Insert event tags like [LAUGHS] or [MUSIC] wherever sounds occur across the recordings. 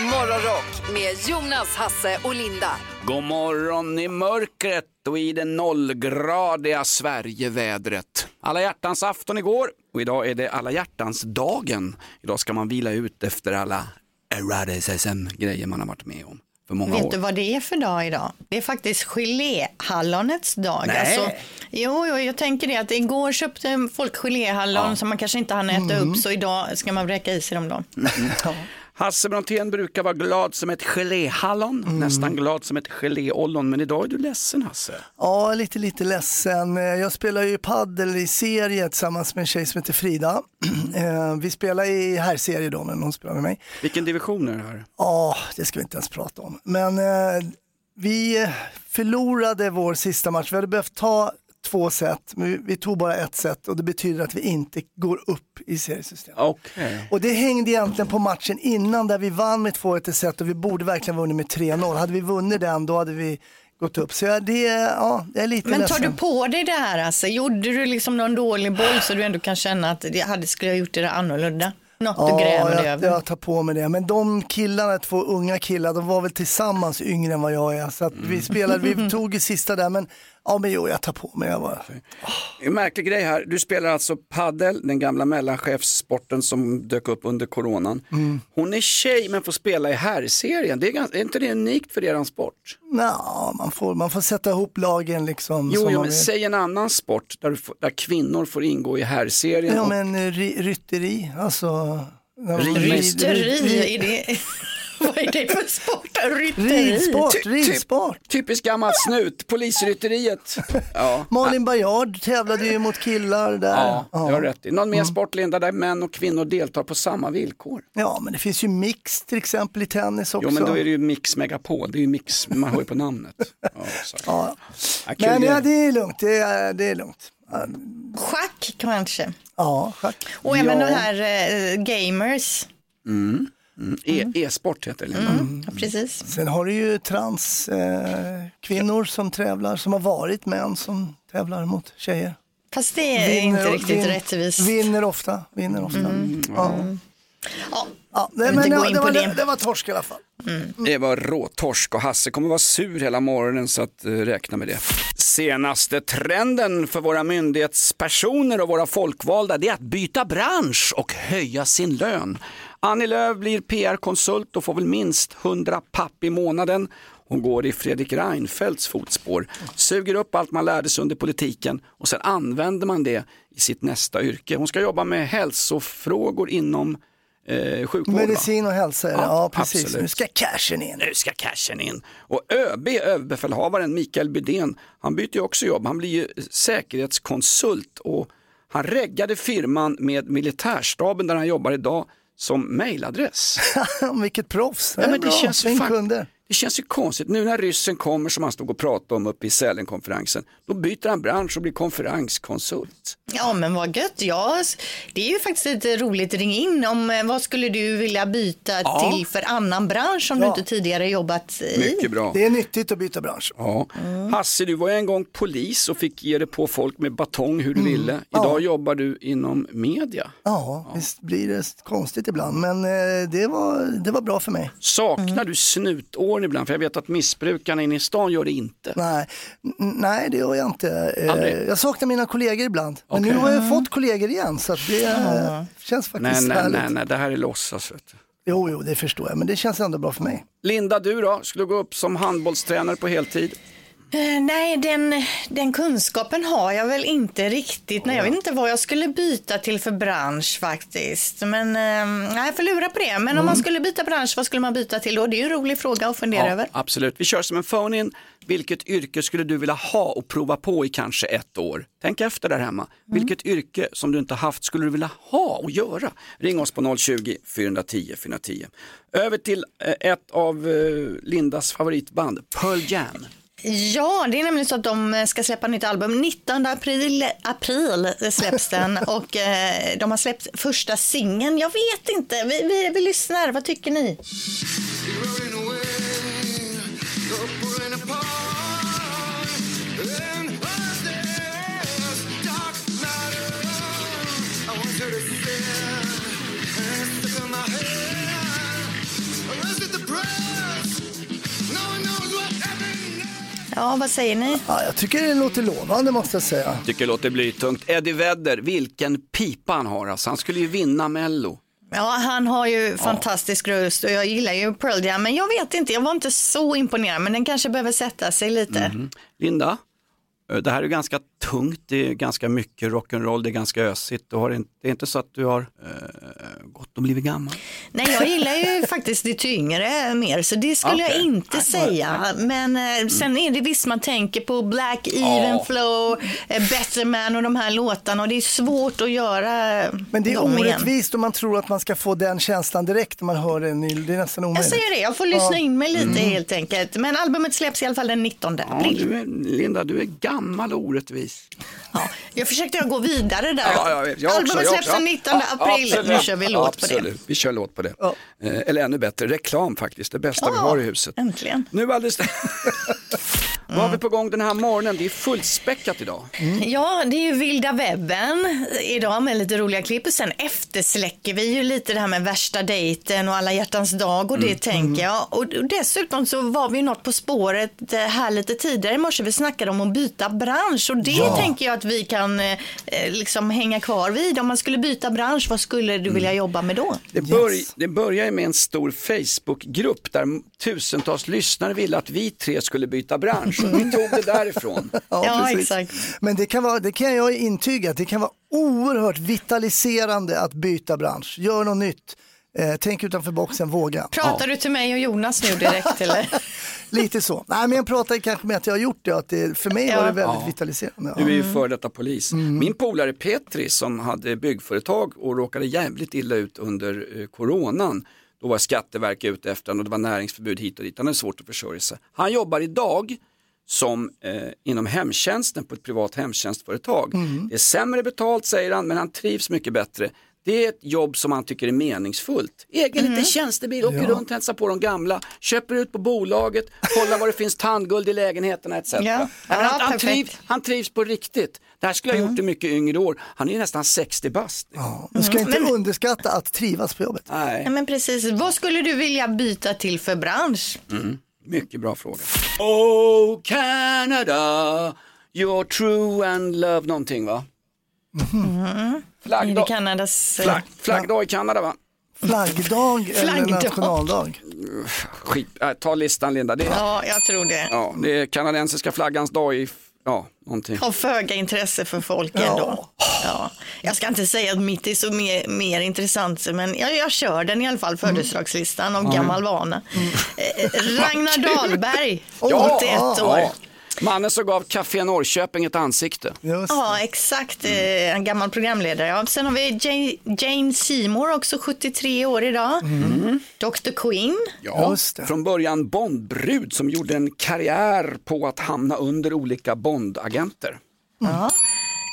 Morgonrock med Jonas, Hasse och Linda. God morgon i mörkret och i det nollgradiga Sverigevädret. Alla hjärtans afton igår och idag är det alla hjärtans dagen. Idag ska man vila ut efter alla eroticism-grejer man har varit med om för många Vet år. du vad det är för dag idag? Det är faktiskt geléhallonets dag. Nej. Alltså, jo, jo, jag tänker det att igår köpte folk geléhallon som man kanske inte hann äta upp så idag ska man bräcka i sig dem då. [LAUGHS] Hasse Brontén brukar vara glad som ett geléhallon, Mm. nästan glad som ett geléollon, men idag är du ledsen Hasse. Ja, lite, lite ledsen. Eh, Jag spelar ju paddel i serie tillsammans med en tjej som heter Frida. [CLEARS THROAT] Eh, Vi spelar i här serie då, men hon spelar med mig. Vilken division är det här? Ja, det ska vi inte ens prata om. Men eh, vi förlorade vår sista match. Vi hade behövt ta två set, men vi, tog bara ett set och det betyder att vi inte går upp i seriesystemet. Okej. Och det hängde egentligen på matchen innan där vi vann med 2-1 i set och vi borde verkligen vunnit med 3-0. Hade vi vunnit den då hade vi gått upp. Så jag, det, är- ja, jag är lite Men tar ledsen. du på dig det här alltså? Gjorde du liksom någon dålig boll så du ändå kan känna att jag hade, skulle jag gjort det där annorlunda? Något du grämer jag, över? jag tar på mig det. Men de killarna, två unga killar, de var väl tillsammans yngre än vad jag är. Så att vi spelade, vi [LAUGHS] tog i sista där, men ja men jo, jag tar på mig. Jag bara, En märklig grej här, du spelar alltså paddel, den gamla mellanchefssporten som dök upp under coronan. Mm. Hon är tjej men får spela i herrserien, det är, ganska, är inte det unikt för er sport? Nja, man får, man får sätta ihop lagen liksom. Jo, som jo men vill. säg en annan sport där, du får, där kvinnor får ingå i herrserien. Ja och- men ry, rytteri, alltså. Rytteri, är det... Vad är det för sport? Rytteri? Ridsport, Ty- ty- ridsport. Typiskt gammalt snut, polisrytteriet. [LAUGHS] Ja. Malin Bajard tävlade ju mot killar där. Ja, Ja. har rätt i. Någon mer sport Linda där män och kvinnor deltar på samma villkor? Ja, men det finns ju mix till exempel i tennis också. Jo men då är det ju Mix Megapol, det är ju Mix, man hör ju på namnet. [LAUGHS] Ja, ja. Men ja, det är lugnt, det är, det är lugnt. Schack kanske? Ja, schack. Och även Ja. de här eh, gamers. E- E-sport heter det Linda. Ja, precis. Sen har du ju transkvinnor eh, som tävlar, som har varit män som tävlar mot tjejer. Fast det är inte riktigt vin- rättvist. Mm. Vinner ofta, vinner ofta. Ja. Ja, Ja, det, vill men ja, det, på var, det. det. det var torsk i alla fall. Det var råtorsk och Hasse kommer vara sur hela morgonen så att uh, räkna med det. Senaste trenden för våra myndighetspersoner och våra folkvalda det är att byta bransch och höja sin lön. Annie Lööf blir PR-konsult och får väl minst 100 papp i månaden. Hon går i Fredrik Reinfeldts fotspår, suger upp allt man lärde sig under politiken och sen använder man det i sitt nästa yrke. Hon ska jobba med hälsofrågor inom eh, sjukvård. Medicin och hälsa. Ja, Ja, precis. absolut. Nu ska cashen in. Nu ska cashen in. Och ÖB, överbefälhavaren Mikael Bydén, han byter ju också jobb. Han blir ju säkerhetskonsult och han reggade firman med militärstaben där han jobbar idag som mailadress. [LAUGHS] Vilket proffs. Ja, men det bra. känns fan- kunder. Det känns ju konstigt, nu när ryssen kommer som han stod och pratade om uppe i Sälenkonferensen, då byter han bransch och blir konferenskonsult. ja, men vad gött. Ja, det är ju faktiskt lite roligt. Ring in om eh, vad skulle du vilja byta Ja. till för annan bransch som Ja. du inte tidigare jobbat i? Mycket bra. Det är nyttigt att byta bransch. Ja. Hasse, du var ju en gång polis och fick ge dig på folk med batong hur du Mm. ville. Idag jobbar du inom media. Ja, visst blir det konstigt ibland, men eh, det var, det var bra för mig. Saknar du snutåren ibland? För jag vet att missbrukarna inne i stan gör det inte. Nej, nej det gör jag inte. Eh, Aldrig? Jag saknar mina kollegor ibland. Men nu har jag fått kollegor igen så det eh, känns faktiskt Nej, nej, härligt. nej, nej, det här är låtsas. Vet du. Jo, jo, det förstår jag, men det känns ändå bra för mig. Linda, du då? Skulle du gå upp som handbollstränare på heltid? Eh, nej, den, den kunskapen har jag väl inte riktigt. Nej, jag vet inte vad jag skulle byta till för bransch faktiskt. Men eh, nej, jag får lura på det. Men om man skulle byta bransch, vad skulle man byta till då? Det är ju en rolig fråga att fundera över. absolut. Vi kör som en phone-in. Vilket yrke skulle du vilja ha och prova på i kanske ett år? Tänk efter där hemma. Vilket yrke som du inte haft skulle du vilja ha och göra? Ring oss på 020-410 410. Över till eh, ett av Lindas favoritband, Pearl Jam. Ja, det är nämligen så att de ska släppa nytt album. 19 april, april släpps den [LAUGHS] och eh, de har släppt första singeln. Jag vet inte, vi, vi, vi lyssnar. Vad tycker ni? Ja, vad säger ni? Ja, jag tycker det låter lovande måste jag säga. Tycker det låter blytungt. Eddie Vedder, vilken pipa han har alltså. Han skulle ju vinna Mello. Ja, han har ju fantastisk röst och jag gillar ju Pearl Jam, men jag vet inte, jag var inte så imponerad, men den kanske behöver sätta sig lite. Linda, eh, det här är ganska tungt, det är ganska mycket rock'n'roll, det är ganska ösigt. Du har inte, det är inte så att du har eh, gått och blivit gammal. Nej, jag gillar ju [LAUGHS] faktiskt lite yngre mer, så det skulle jag Okej. inte säga. Men eh, sen är det visst man tänker på Black Even Flow, eh, Better Man och de här låtarna och det är svårt att göra Men det är dem igen. orättvist om man tror att man ska få den känslan direkt när man hör den. Det är nästan Jag omöjligt. säger det, jag får lyssna in mig lite helt enkelt. Men albumet släpps i alla fall den 19 Ja, april. du är, Linda, du är gammal och orättvis. Ja, jag försökte gå vidare där. Ja, ja, albumet släpps den 19 Ja, april. absolut. Nu kör vi låt på det. Absolut, vi kör låt på det. Eh, eller ännu bättre, reklam faktiskt, det bästa vi Ja, har i huset. Äntligen. Nu alldeles... [LAUGHS] Vad har vi på gång den här morgonen? Det är fullspäckat idag. Ja, det är ju vilda webben idag med lite roliga klipp. Och sen eftersläcker vi ju lite det här med värsta dejten och alla hjärtans dag och det tänker jag. Och dessutom så var vi ju något på spåret eh, här lite tidigare i morse. Vi snackade om att byta bransch och det tänker jag att vi kan eh, eh, liksom hänga kvar vid. Om man skulle byta bransch, vad skulle du vilja jobba med då? Det, börj, det börjar med en stor Facebookgrupp där tusentals lyssnare ville att vi tre skulle byta bransch. Vi tog det därifrån. [LAUGHS] Ja, precis. exakt. Men det kan, vara, det kan jag intyga att det kan vara oerhört vitaliserande att byta bransch. Gör något nytt. Eh, tänk utanför boxen, våga. Pratar du till mig och Jonas nu direkt eller? [LAUGHS] Lite så. Nej, men jag pratar kanske med att jag har gjort det att det, för mig Ja. var det väldigt vitaliserande. Du är Ja. ju före detta polis. Min polare Petri som hade byggföretag och råkade jävligt illa ut under eh, coronan. Då var Skatteverket ute efter honom och det var näringsförbud hit och dit. Han hade svårt att försörja sig. Han jobbar idag som eh, inom hemtjänsten på ett privat hemtjänstföretag. Det är sämre betalt säger han men han trivs mycket bättre. Det är ett jobb som han tycker är meningsfullt. Egen liten tjänstebil, åker runt, hälsar på de gamla, köper ut på bolaget, kollar var det finns tandguld i lägenheterna etc. Ja. Ja, men Ja, han, han, trivs, han trivs på riktigt. Det här skulle jag ha gjort i mycket yngre år. Han är ju nästan 60 bast. Ja, Man ska inte underskatta att trivas på jobbet. Nej, Ja, men precis. Vad skulle du vilja byta till för bransch? Mycket bra fråga. Oh Canada, you're true and love någonting va? Är det Flaggdag, Kanadas... eh, flagg, flaggdag i Kanada va? Flaggdag eller Flaggdag. nationaldag. Skit, äh, ta listan Linda. Det är, Ja, jag tror det. ja, det är kanadensiska flaggans dag i, ja, någonting. Har föga intresse för folk ändå. Ja. Jag ska inte säga att mitt är så mer, mer intressant, men jag, jag kör den i alla fall, födelsedagslistan av gammal vana. Eh, Ragnar Dahlberg, 81 år. Mannen som gav Café Norrköping ett ansikte. Just. Ja, exakt. Eh, En gammal programledare. Ja. Sen har vi Jane, Jane Seymour, också 73 år idag. Dr. Queen. Ja, Just det. från början Bondbrud som gjorde en karriär på att hamna under olika Bondagenter. Ja.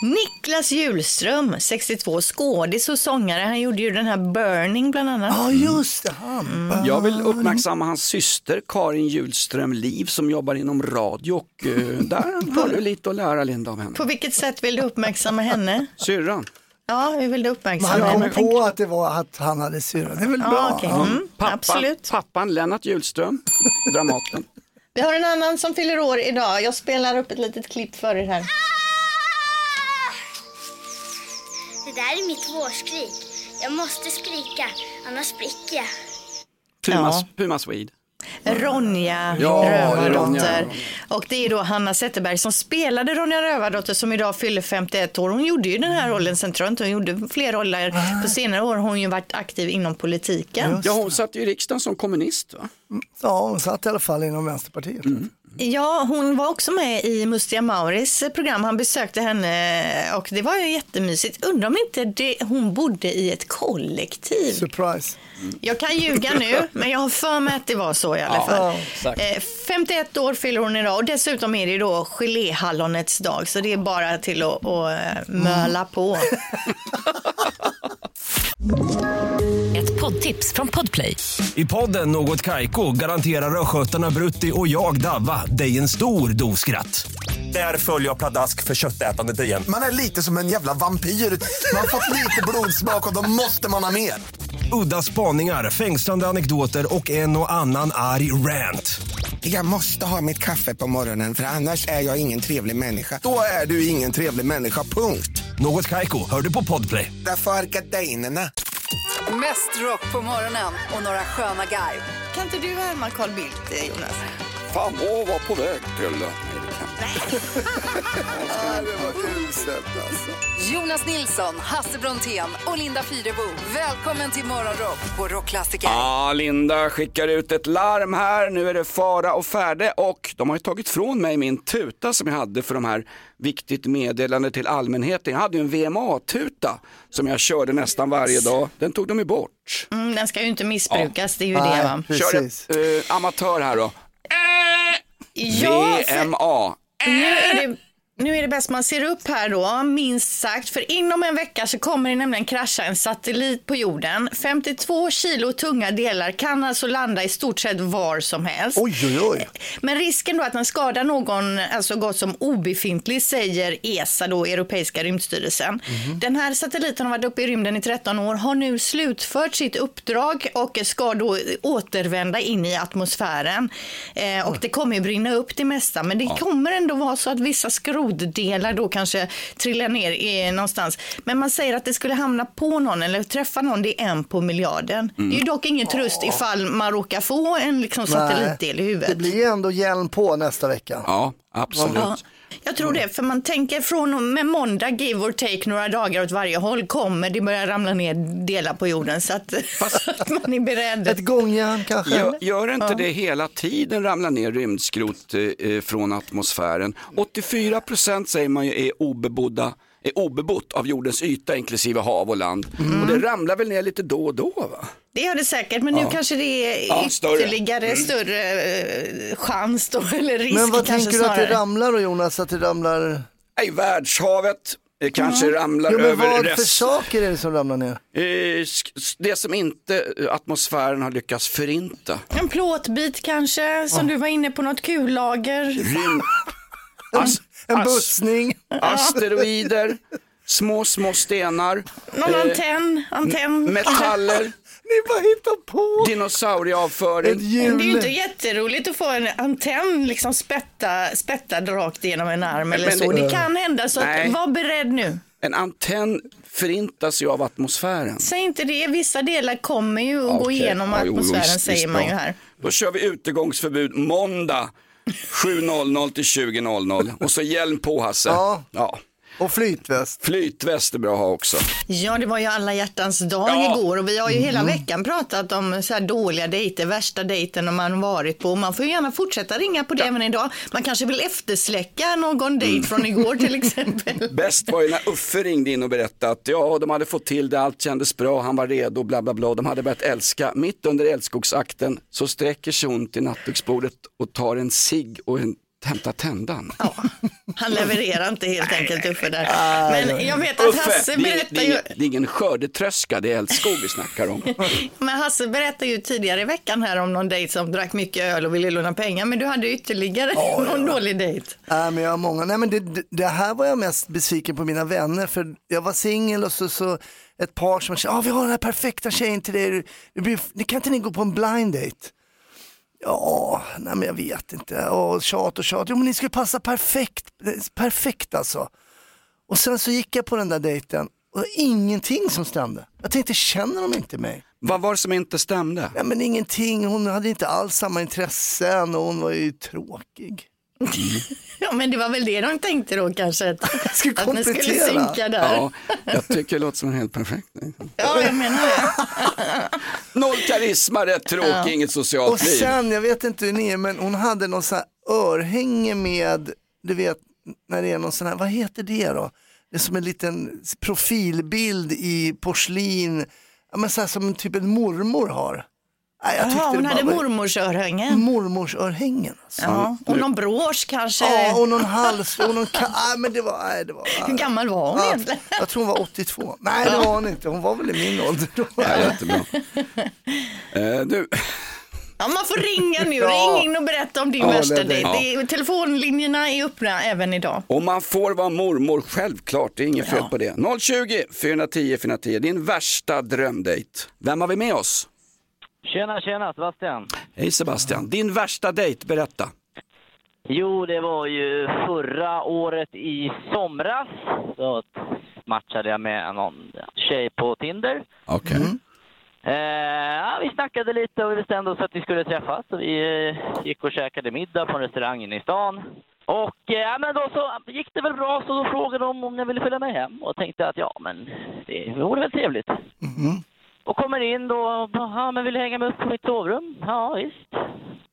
Niklas Hjulström, 62, skådis och sångare. Han gjorde ju den här Burning bland annat. Ja, just det. Han. Jag vill uppmärksamma hans syster Karin Hjulström Liv som jobbar inom radio och eh, där har du lite att lära Linda av henne. På vilket sätt vill du uppmärksamma henne? Syrran. Ja, hur vill du uppmärksamma han henne? kom på att det var att han hade syrra. Det är väl Ja, bra? Ja. Mm, Pappa, absolut. Pappan Lennart Hjulström, Dramaten. Vi har en annan som fyller år idag. Jag spelar upp ett litet klipp för er här. Det där är mitt vårskrik. Jag måste skrika, annars spricker jag. Puma, Ja. Puma Swede. Ronja Ja, Rövardotter. Ronja. Och det är då Hanna Zetterberg som spelade Ronja Rövardotter som idag fyller 51 år. Hon gjorde ju den här rollen sen tror jag inte. Hon gjorde fler roller. På senare år har hon ju varit aktiv inom politiken. Ja, hon satt ju i riksdagen som kommunist. Va? Ja, hon satt i alla fall inom Vänsterpartiet. Ja, hon var också med i Mustiga Mauris program. Han besökte henne och det var ju jättemysigt. Undrar om inte det, hon bodde i ett kollektiv. Surprise. Jag kan ljuga nu, men jag har för mig att det var så i alla fall. Eh, 51 år fyller hon idag och dessutom är det då geléhallonets dag så det är bara till att, att eh, möla på. [LAUGHS] Ett poddtips från Podplay. I podden Något Kaiko garanterar östgötarna Brutti och jag, Davva, dig en stor dos skratt. Där följer jag pladask för köttätandet igen. Man är lite som en jävla vampyr. Man har fått lite blodsmak och då måste man ha mer. Udda spaningar, fängslande anekdoter och en och annan arg rant. Jag måste ha mitt kaffe på morgonen för annars är jag ingen trevlig människa. Då är du ingen trevlig människa, punkt. Något Kaiko, hör du på Podplay. Därför är gardinerna. Mest rock på morgonen och några sköna garv. Kan inte du härma Carl Bildt, eh, Jonas? Fan må var på väg till... Nej, det [LAUGHS] var uselt alltså. Jonas Nilsson, Hasse Brontén och Linda Fyrebo. Välkommen till Morgonrock på Rockklassiker. Ja, Linda skickar ut ett larm här. Nu är det fara och färde och de har ju tagit från mig min tuta som jag hade för de här viktigt meddelande till allmänheten. Jag hade ju en VMA-tuta som jag körde nästan varje dag. Den tog de ju bort. Mm, den ska ju inte missbrukas, det är ju Nej. det va? Kör ett, eh, amatör här då. Ja, för- VMA. Nu är, det, nu är det bäst man ser upp här då, minst sagt. För inom en vecka så kommer det nämligen krascha en satellit på jorden. 52 kilo tunga delar kan alltså landa i stort sett var som helst. Oj, oj, oj. Men risken då att den skadar någon är så gott som obefintlig säger ESA, då, Europeiska rymdstyrelsen. Den här satelliten har varit uppe i rymden i 13 år, har nu slutfört sitt uppdrag och ska då återvända in i atmosfären. Eh, och det kommer ju brinna upp det mesta, men det kommer ändå vara så att vissa skroddelar då kanske trillar ner i, någonstans. Men man säger att det skulle hamna på någon eller träffa någon, det är en på miljarden. Det är ju dock ingen tröst ifall man råkar få en liksom, satellitdel i huvudet. Det blir ändå hjälm på nästa vecka. Ja, absolut. Ja, jag tror det, för man tänker från och med måndag, give or take, några dagar åt varje håll, kommer det börja ramla ner delar på jorden så att, att [LAUGHS] man är beredd. Ett gångjärn kanske? Gör, gör inte det hela tiden ramla ner rymdskrot eh, från atmosfären? 84 procent säger man ju är obebodda är obebott av jordens yta inklusive hav och land. Och det ramlar väl ner lite då och då va? Det gör det säkert, men nu kanske det är Ja, större. ytterligare större eh, chans då, [LAUGHS] eller risk Men vad tänker du att det ramlar då Jonas? Att det ramlar... Nej, världshavet eh, kanske ramlar Jo, men över vad för saker är det som ramlar ner? Eh, Det som inte eh, atmosfären har lyckats förinta. En plåtbit kanske, som du var inne på, något kullager. Rym... As- [LAUGHS] En as- bussning? Asteroider, små, små stenar, Någon eh, antenn, antenn. metaller, [LAUGHS] Ni bara hittar på! dinosaurieavföring. Ett Det är ju inte jätteroligt att få en antenn liksom spätta, spättad rakt genom en arm eller Men så. det- Det kan hända, så Nej. att, var beredd nu. En antenn förintas ju av atmosfären. Säg inte det, vissa delar kommer ju att gå Okej. igenom Ja, jo, atmosfären visst, säger visst, man ju här. Då kör vi utegångsförbud måndag 7.00 till 20.00 och så hjälm på Hasse. Ja. Ja. Och flytväst. Flytväst är bra att ha också. Ja, det var ju alla hjärtans dag Ja. igår och vi har ju hela veckan pratat om så här dåliga dejter, värsta dejten man varit på. Man får ju gärna fortsätta ringa på det även idag. Man kanske vill eftersläcka någon dejt från igår till exempel. [LAUGHS] Bäst var ju när Uffe ringde in och berättade att ja, de hade fått till det, allt kändes bra, han var redo, bla bla bla. De hade börjat älska. Mitt under älskogsakten så sträcker sig hon till nattduksbordet och tar en cigg och en hämtar tändan. Ja, han levererar inte helt enkelt Uffe där. Men jag vet att Uffe, Hasse berättar ju, det är ingen skördetröska, det är eldskog vi snackar om. [LAUGHS] men Hasse berättade ju tidigare i veckan här om någon dejt som drack mycket öl och ville låna pengar. Men du hade ytterligare [LAUGHS] någon dålig dejt. Nej, men jag har många. Nej, men det, det- det här var jag mest besviken på mina vänner för jag var singel och så, så ett par som sa, ah, vi har den här perfekta tjejen till dig, det blir, det kan inte ni gå på en blind date? Ja, nej men jag vet inte. Och tjat och tjat. Jo men ni skulle passa perfekt, perfekt alltså. Och sen så gick jag på den där dejten och ingenting som stämde. Jag tänkte, känner de inte mig? Vad var det som inte stämde? Ja men ingenting, hon hade inte alls samma intressen och hon var ju tråkig. [LAUGHS] Ja, men det var väl det de tänkte då kanske. Att, [LAUGHS] Ska att ni skulle synka där. Ja, jag tycker det låter som en helt perfekt. Ja, jag menar det. [LAUGHS] Noll karisma, rätt tråkig, inget Och socialt liv. sen, jag vet inte hur ni är, men hon hade någon sån här örhänge med, du vet, när det är någon sån här, vad heter det då? Det är som en liten profilbild i porslin, ja, men så här som typ en mormor har. Nej, jag tyckte Jaha, hon hade mormorsörhängen. Mormorsörhängen alltså. Ja, och någon brosch kanske. Ja, och någon hals, och någon ka- nej, men det var, nej, det var Hur gammal var hon Ja, egentligen? jag tror hon var 82. Nej, det var hon inte. Hon var väl i min ålder då. Ja, jättebra. [LAUGHS] Eh, du, Ja, man får ringa nu. [LAUGHS] Ja. Ring in och berätta om din Ja, värsta det- dejt. ja. Telefonlinjerna är öppna även idag. och man får vara mormor, självklart, det är inget fel på det. 020 410 410, din värsta drömdejt. Vem har vi med oss? Tjena, tjena Sebastian. Hej Sebastian, din värsta dejt, berätta. Jo, det var ju förra året i somras. Så matchade jag med någon tjej på Tinder. Okej. Eh, ja, vi snackade lite och vi bestämde oss att vi skulle träffas. Så vi eh, gick och käkade middag på en restaurang inne i stan. Och eh, men då så gick det väl bra, så då frågade de om jag ville följa med hem. Och tänkte att ja, men det vore väl trevligt. Och kommer in då, ja men vill du hänga med upp på mitt sovrum? Ja visst.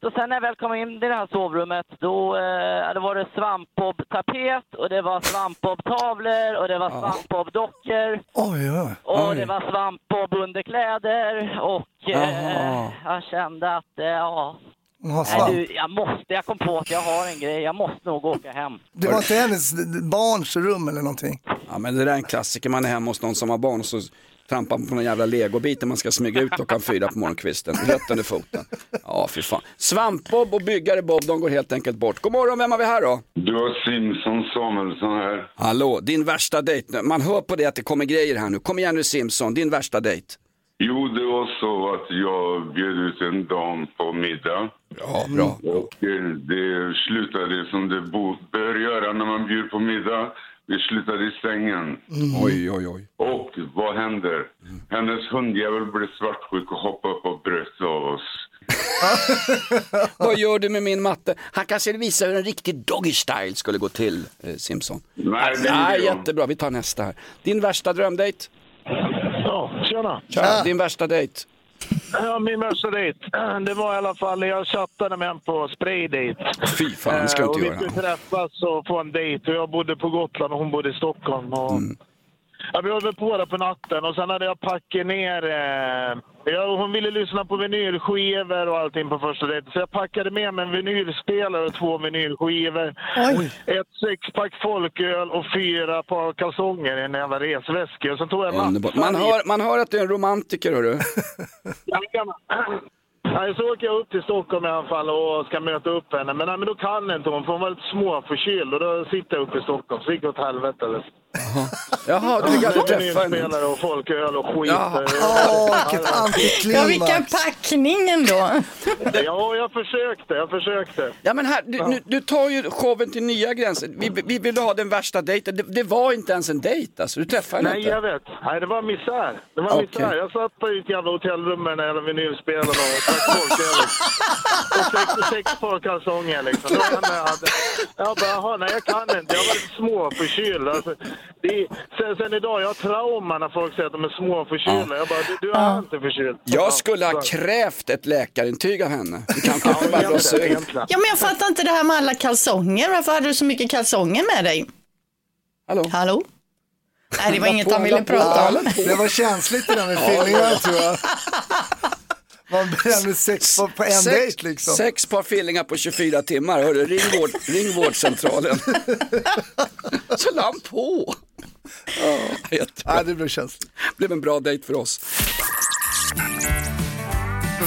Så sen när jag väl kom in i det här sovrummet, då, eh, då var det svampbob-tapet och det var svampbob-tavlor och det var svampbob-dockor. Oj, oj. Och det var svampbob-underkläder och eh, jag kände att, eh, ja, nej, du, jag måste, jag kom på att jag har en grej, jag måste nog åka hem. Det var inte hennes barns rum eller någonting? Ja, men det där är en klassiker, man är hemma hos någon som har barn och så trampar på någon jävla legobit och man ska smyga ut klockan fyra på morgonkvisten, rätt under foten. Ja, fy fan. Svampbob och byggare Bob, de går helt enkelt bort. God morgon, vem har vi här då? Du har Simson Samuelsson här. Hallå, din värsta dejt. Man hör på det att det kommer grejer här nu. Kom igen nu Simpson, din värsta dejt. Jo, det var så att jag bjöd ut en dam på middag. Ja, bra. Och eh, det slutade som det bör göra när man bjuder på middag. Vi slutade i sängen. Oj, oj, oj. Och vad händer? Hennes hundjävel blev svartsjuk och hoppade upp och bröt av oss. [LAUGHS] Vad gör du med min matte? Han kanske visar hur en riktig doggy style skulle gå till, eh, Simpson. Nej, det Nej, jag. jättebra. Vi tar nästa här. Din värsta drömdejt? Ja, tjena. Tja, din värsta dejt? Ja, min värsta dejt, det var i alla fall jag chattade med en på spraydate. Fy fan, det ska du Eh, och inte vi göra. skulle träffas och få en dejt. Och jag bodde på Gotland och hon bodde i Stockholm. Och... Mm. Ja, vi höll på där på natten och sen hade jag packat ner... Eh... Ja, hon ville lyssna på vinylskivor och allting på första dejten. Så jag packade med mig en vinylspelare och två vinylskivor. Ett sexpack folköl och fyra par kalsonger i en jävla resväska. Och sen tog jag Underbart. Man hör, man hör att du är en romantiker, hörru. [LAUGHS] Nej, så åker jag upp till Stockholm i alla fall och ska möta upp henne. Men, nej, men då kan inte hon, för hon var lite småförkyld. Och då sitter jag uppe i Stockholm, så gick det åt helvete. Eller? Jaha, du fick aldrig träffa henne. Vinylspelare och folköl och skit. Jaha. Åh, vilket Ja, vilken packning ändå. Ja, jag försökte, jag försökte. Ja men här, du, nu, du tar ju showen till nya gränser. Vi, vi ville ha den värsta dejten. Det, det var inte ens en dejt alltså. Du träffade Nej, inte. jag vet. Nej, det var misär. Det var Okej. misär. Jag satt på ett jävla hotellrum med den jävla vinylspelaren och drack folköl. Och sex, sex par kalsonger liksom. Jag jag bara, jaha, nej jag kan inte. Jag var lite småförkyld. Alltså, det, är- sen, sen idag, jag har trauma när folk säger att de är småförkylda. Jag bara, du, du är inte förkyld. Jag skulle ha krävt ett läkarintyg av henne. Du [LAUGHS] kanske inte bara blåsa ut. egentligen. Ja, men jag fattar inte det här med alla kalsonger. Varför hade du så mycket kalsonger med dig? Hallå? Hallå? Nej, det var inget han ville prata om. Det var känsligt det där med fillingar tror jag. [LAUGHS] Man brände sex på, på en Sex, dejt liksom. sex par fillingar på 24 timmar. Hörru, ring, vård, ring vårdcentralen. [LAUGHS] Så la han på. Ja, jättebra. Nej, det blev känsligt. blev en bra dejt för oss.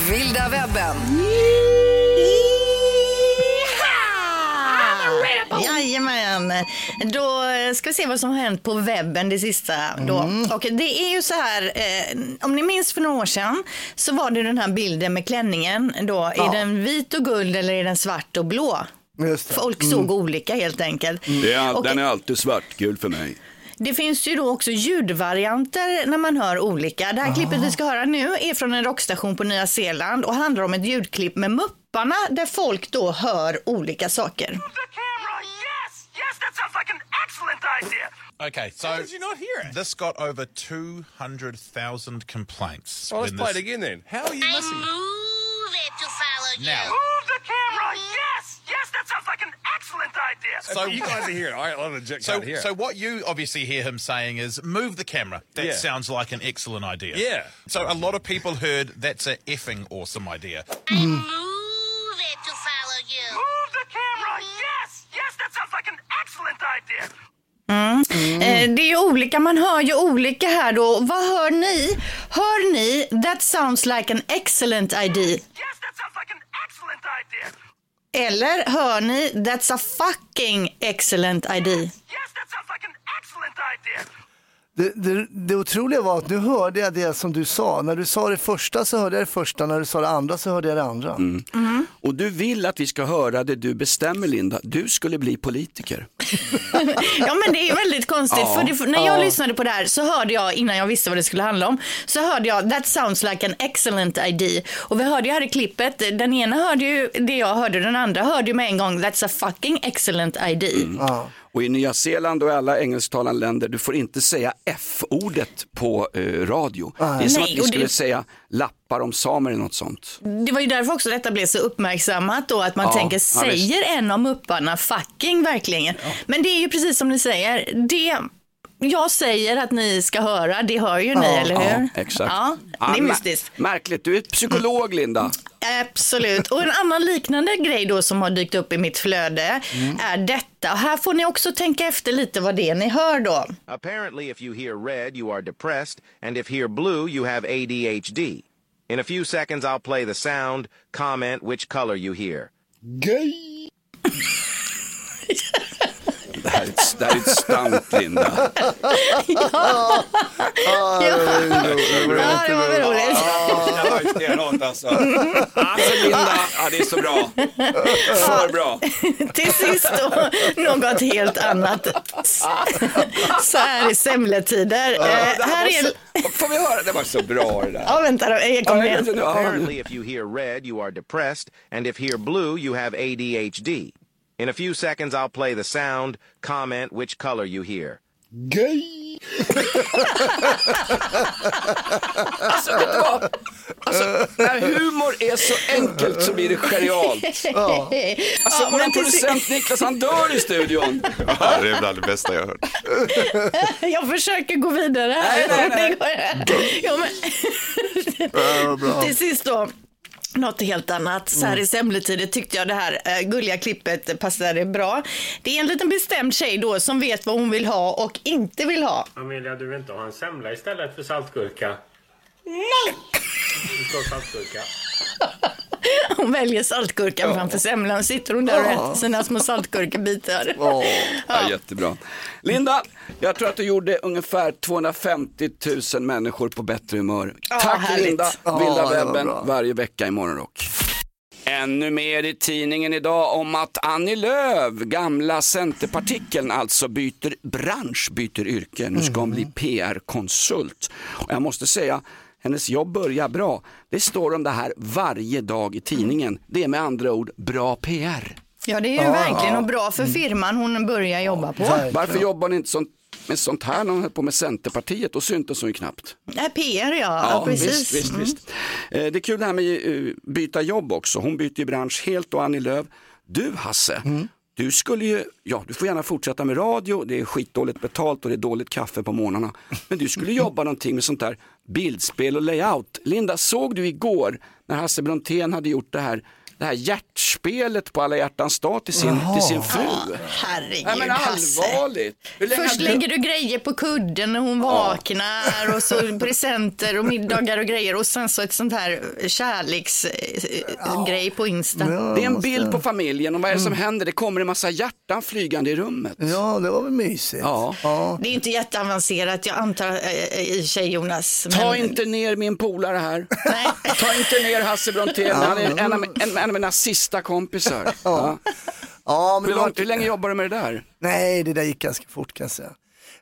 Vilda webben. Jajamän. Då ska vi se vad som har hänt på webben det sista. Då. Och det är ju så här, eh, om ni minns för några år sedan så var det den här bilden med klänningen. Då. Ja. Är den vit och guld eller är den svart och blå? Just det. Folk såg olika helt enkelt. Det är, Och den är alltid svartgul för mig. det finns ju då också ljudvarianter när man hör olika. Det här klippet vi ska höra nu är från en rockstation på Nya Zeeland och handlar om ett ljudklipp med Mupparna där folk då hör olika saker. Okay, so did you not hear it? this got over 200,000 complaints. Well, let's when play it this- again then. How are you missing it? Move it to follow you. Now. Move the camera. Mm-hmm. Yes, yes, that sounds like an excellent idea. So you guys are here. I legit So, can't hear. so what you obviously hear him saying is, move the camera. That Yeah. sounds like an excellent idea. Yeah. So a lot of people heard that's a effing awesome idea. Move it to follow you. Move the camera. Mm-hmm. Yes, yes, that sounds like an excellent idea. Mm. Eh, det är ju olika, man hör ju olika här då. Vad hör ni? Hör ni that sounds like an excellent idea? Eller hör ni that's a fucking excellent idea? Det, det, det otroliga var att nu hörde jag det som du sa. När du sa det första så hörde jag det första, när du sa det andra så hörde jag det andra. Mm. Och du vill att vi ska höra det du bestämmer Linda. Du skulle bli politiker. [LAUGHS] Ja men det är väldigt konstigt Ja. för det, när jag Ja. lyssnade på det här så hörde jag innan jag visste vad det skulle handla om så hörde jag that sounds like an excellent idea och vi hörde ju här i klippet den ena hörde ju det jag hörde den andra hörde ju med en gång that's a fucking excellent idea. Mm. Och i Nya Zeeland och alla engelsktalande länder, du får inte säga F-ordet på eh, radio. Det är som Nej, att vi skulle det- säga lappar om samer eller något sånt. Det var ju därför också detta blev så uppmärksammat då att man Ja, tänker ja, säger en av mupparna fucking verkligen? Men det är ju precis som ni säger, det jag säger att ni ska höra, det hör ju ni, eller hur? Ja, exakt. Ja, det är Ja, mystiskt. mär- Märkligt, du är psykolog Linda. Absolut. Och en annan liknande grej då som har dykt upp i mitt flöde Mm. är detta. Här får ni också tänka efter lite vad det är ni hör då. Apparently, if you hear red, you are depressed, and if hear blue, you have ADHD. In a few seconds, I'll play the sound, comment which color you hear. Gay! [LAUGHS] Det här är ett, det här är ett stunt Linda. Ja, det var väl roligt. Det var ju stenhårt alltså. Alltså Linda, ja, det är så bra. För bra. Till sist då, något helt annat. Så här i semletider. Eh, här är... Får vi höra? Det var så bra det där. Ja, vänta då. Jag kommer igen. Apparently, if you hear red, you are depressed, and if hear blue, you have ADHD. In a few seconds, I'll play the sound, comment which color you hear. Gay! Alltså, vet du vad? Alltså, när humor är så enkelt så blir det genialt. Ja. Alltså, Ja, vår producent Niklas, han dör i studion. Ja, det är bland det bästa jag har hört. Jag försöker gå vidare här. Nej, nej, Det går- Jo, men... Till sist då. Något helt annat. Så här i semletider tyckte jag det här eh, gulliga klippet passade bra. Det är en liten bestämd tjej då som vet vad hon vill ha och inte vill ha. Amelia, du vill inte ha en semla istället för saltgurka? Nej! Du ska ha saltgurka. [LAUGHS] [LAUGHS] Hon väljer saltgurkan framför semlan. Sitter hon där och äter sina små saltgurkebitar. Ja, jättebra. Linda, jag tror att du gjorde ungefär 250 000 människor på bättre humör. Ja, Tack härligt. Linda, Ja, Vilda webben varje vecka i Morgonrock. Ännu mer i tidningen idag om att Annie Lööf, gamla centerpartikeln, alltså byter bransch, byter yrke. Nu ska hon bli PR-konsult. Och jag måste säga, hennes jobb börjar bra. Det står om det här varje dag i tidningen. Det är med andra ord bra PR. Ja, det är ju Ja, verkligen ja. och bra för firman hon börjar jobba på. Varför jobbar ni inte sånt, med sånt här när hon höll på med Centerpartiet? Då syntes hon ju knappt. Nej, PR ja, ja precis. Visst, visst, Mm. visst. Eh, Det är kul det här med eh, byta jobb också. Hon byter ju bransch helt och Annie Lööf. Du Hasse, du skulle ju, ja du får gärna fortsätta med radio, det är skitdåligt betalt och det är dåligt kaffe på morgnarna. Men du skulle jobba någonting med sånt där bildspel och layout. Linda, såg du igår när Hasse Brontén hade gjort det här det här hjärtspelet på alla hjärtans dag till sin, Jaha. till sin fru. Herregud, Nej men allvarligt. Först du- lägger du grejer på kudden när hon vaknar och så [LAUGHS] presenter och middagar och grejer och sen så ett sånt här kärleksgrej på Insta. Det är en bild på familjen och vad är det som händer? Det kommer en massa hjärtan flygande i rummet. Ja, det var väl mysigt. Ja. Det är inte jätteavancerat, jag antar eh, i och sig Jonas. Ta inte ner min polare här. Ta inte ner Hasse Brontén, han är en av, en, en av mina sista kompisar. [LAUGHS] Ja. Ja, men Hur, långt, hur länge jobbar du med det där? Nej, det där gick ganska fort kan jag säga.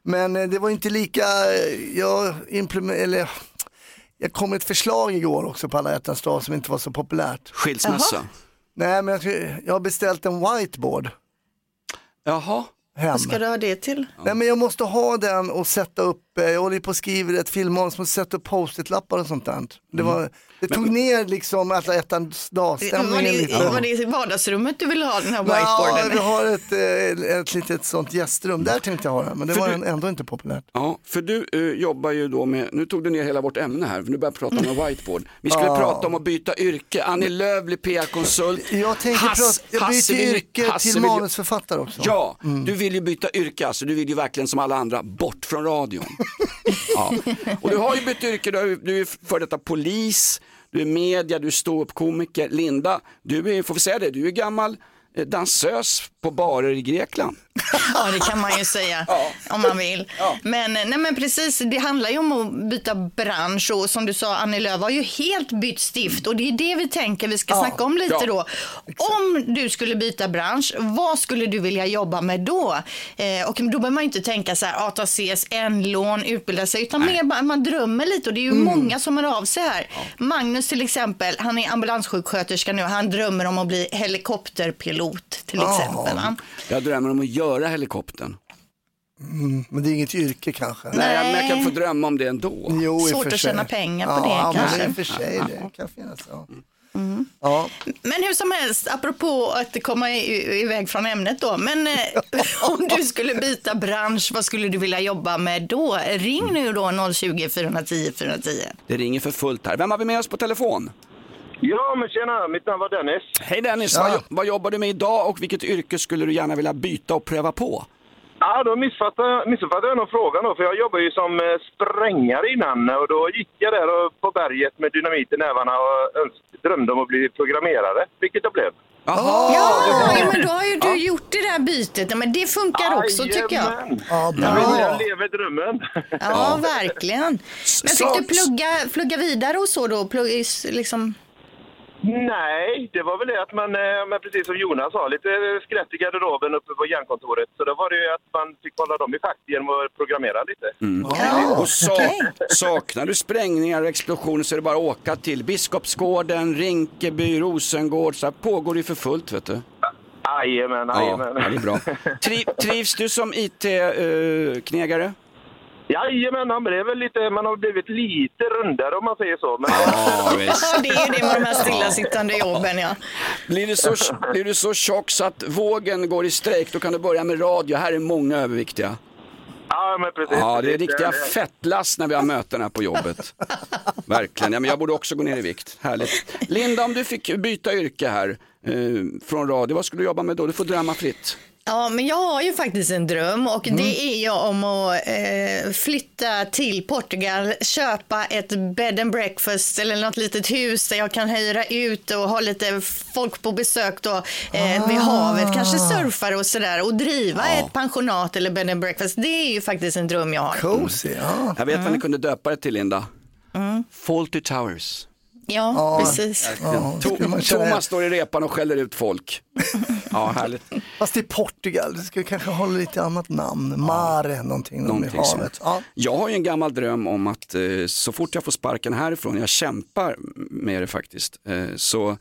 Men eh, det var inte lika, eh, jag implement, eller jag kom med ett förslag igår också på alla hjärtans dag som inte var så populärt. Skilsmässa? Nej, men jag, jag har beställt en whiteboard. Jaha. Hem. Vad ska du ha det till? Nej men jag måste ha den och sätta upp, eh, jag håller på och skriver ett filmmanus, måste sätta upp post-it-lappar och sånt där. Det, var, det tog ner liksom hjärtans Var dag-stämningen det, lite. var det i vardagsrummet du ville ha den här Ja, whiteboarden? vi har ett, eh, ett litet sånt gästrum, där tänkte jag ha den, men det För var du- ändå inte populärt. Ja, för du eh, jobbar ju då med, nu tog du ner hela vårt ämne här, för nu börjar jag prata om en whiteboard. Vi skulle Ja. prata om att byta yrke, Annie Lööf blir PR-konsult. Jag tänkte Hass- prata, jag byter yrke Hasse till vill manusförfattare också. Ja, du vill ju byta yrke, alltså du vill ju verkligen som alla andra bort från radion. ja. Och du har ju bytt yrke, du är, du är för detta polis, du är media, du är ståuppkomiker. Linda, du är, får vi säga det, du är gammal eh, dansös på barer i Grekland. [LAUGHS] Ja, det kan man ju säga om man vill. Men, nej, men precis, det handlar ju om att byta bransch och som du sa, Annie Lööf har ju helt bytt stift och det är det vi tänker vi ska Ja. snacka om lite Ja. då. Om du skulle byta bransch, vad skulle du vilja jobba med då? Eh, och då behöver man ju inte tänka så här, ah, ta CSN-lån, utbilda sig, utan mer bara, man drömmer lite och det är ju Mm. många som hör av sig här. Magnus till exempel, han är ambulanssjuksköterska nu, han drömmer om att bli helikopterpilot till exempel. Va? Jag drömmer om att göra helikoptern. Mm, men det är inget yrke kanske. Nej, men jag kan få drömma om det ändå. Jo, Svårt för att sig. tjäna pengar på ja, det, Ja, kanske. men i och för sig, det kan finnas. Ja. Ja. Men hur som helst, apropå att komma iväg från ämnet då. Men eh, [LAUGHS] om du skulle byta bransch, vad skulle du vilja jobba med då? Ring nu då 020 410 410. Det ringer för fullt här. Vem har vi med oss på telefon? Ja, men tjena, mitt namn var Dennis. Hej Dennis, Ja. vad, jo- vad jobbar du med idag och vilket yrke skulle du gärna vilja byta och pröva på? Ja, då missuppfattade, missuppfattade jag nog frågan då, för jag jobbar ju som eh, sprängare innan och då gick jag där och- på berget med dynamit i nävarna och öns- drömde om att bli programmerare, vilket jag blev. Ja, men då har ju du gjort det där bytet. Ja, Men det funkar också tycker jag. Jajamän. Ja, Jag, vill- jag lever drömmen. Ja, verkligen. Men fick du plugga, plugga vidare och så då? Plugga, liksom... Nej, det var väl det att man, eh, men precis som Jonas sa, lite skratt i garderoben uppe på järnkontoret. Så då var det ju att man fick hålla dem i schack genom att programmera lite. Mm. och sa, saknar du sprängningar och explosioner så är det bara att åka till Biskopsgården, Rinkeby, Rosengård. Så här pågår det ju för fullt vet du. Jajamän, Ja, jajamän. ja, det är bra. Tri, trivs du som IT-knegare? Jajamän, man, blev väl lite, man har blivit lite rundare om man säger så. Men... Ja, [LAUGHS] det är ju det med de här stillasittande jobben, ja. Blir du, så, blir du så tjock så att vågen går i strejk, då kan du börja med radio. Här är många överviktiga. Ja, men precis. Ja, det är riktiga fettlass när vi har möten här på jobbet. [LAUGHS] Verkligen. Ja, men jag borde också gå ner i vikt. Härligt. Linda, om du fick byta yrke här eh, från radio, vad skulle du jobba med då? Du får drömma fritt. Ja, men jag har ju faktiskt en dröm och det är ju om att eh, flytta till Portugal, köpa ett bed and breakfast eller något litet hus där jag kan hyra ut och ha lite folk på besök då eh, vid havet, kanske surfare och sådär och driva ett pensionat eller bed and breakfast. Det är ju faktiskt en dröm jag har. Cozy, ja. Jag vet vad ni kunde döpa det till, Linda. Mm. Faulty Towers. Ja, Ja. precis. Ja, To- skulle man känna- Thomas står i repan och skäller ut folk. [LAUGHS] Ja, härligt. Fast i Portugal, det ska kanske ha lite annat namn. Mare, någonting, någonting i havet. Ja. Jag har ju en gammal dröm om att eh, så fort jag får sparken härifrån, jag kämpar med det faktiskt, eh, så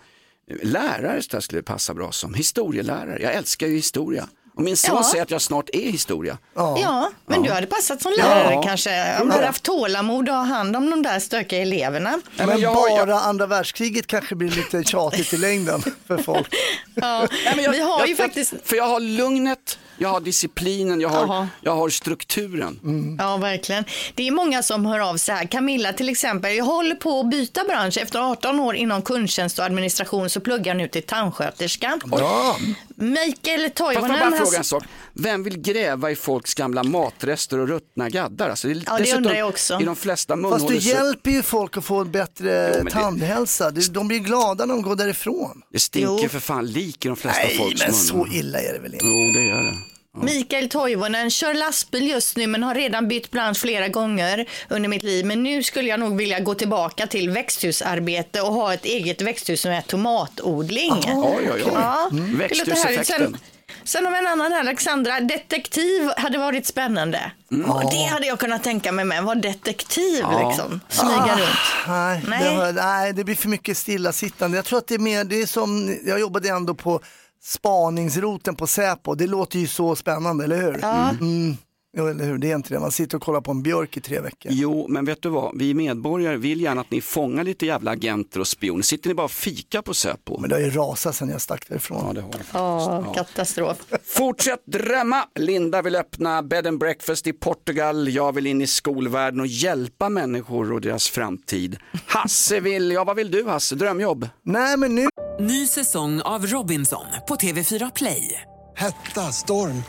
lärare så skulle passa bra som. Historielärare, jag älskar ju historia. Och min son Ja. säger att jag snart är historia. Ja, men du hade passat som lärare Ja. kanske. Om du hade haft tålamod och ha hand om de där stökiga eleverna. Men, bara andra världskriget kanske blir lite tjatigt i längden för folk. [LAUGHS] Ja, vi har ju faktiskt... För jag har lugnet, jag har disciplinen, jag har, Jaha. jag har strukturen. Ja, verkligen. Det är många som hör av sig här. Camilla till exempel, jag håller på att byta bransch. Efter 18 år inom kundtjänst och administration så pluggar jag nu till tandsköterska. Ja. Mikael Fast får Toivonen. bara han- fråga en sak. Vem vill gräva i folks gamla matrester och ruttna gaddar? Alltså, det, är Ja, det undrar jag också. I de flesta Fast du munhålor hjälper ju folk att få en bättre Jo, men det- tandhälsa. De- blir glada när de går därifrån. Det stinker Jo. för fan lik i de flesta Nej, folks men munnar. så illa är det väl inte? Jo, det gör det. Mikael Toivonen kör lastbil just nu men har redan bytt bransch flera gånger under mitt liv. Men nu skulle jag nog vilja gå tillbaka till växthusarbete och ha ett eget växthus med tomatodling. Oj, oj, oj. Ja, Mm. Växthuseffekten. Sen, har vi en annan här, Alexandra. Detektiv hade varit spännande. Mm. Och det hade jag kunnat tänka mig med. Vara detektiv Ja. liksom. Smyga Ah, runt. Nej, Nej. Det, nej, det blir för mycket stillasittande. Jag tror att det är mer, det är som, jag jobbade ändå på spaningsroten på Säpo. Det låter ju så spännande, eller hur? Ja. Mm. Jo, eller hur? Det är inte det. Man sitter och kollar på en björk i tre veckor. Jo, men vet du vad? Vi medborgare vill gärna att ni fångar lite jävla agenter och spioner. Sitter ni bara och fika på Säpo? Men det har ju rasat sen jag stack därifrån. Ja, det har det. Ja, katastrof. Fortsätt drömma! Linda vill öppna bed and breakfast i Portugal. Jag vill in i skolvärlden och hjälpa människor och deras framtid. Hasse vill, ja vad vill du Hasse? Drömjobb? Nej men nu... Ny säsong av Robinson på TV4 Play. Hetta, storm,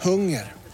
hunger.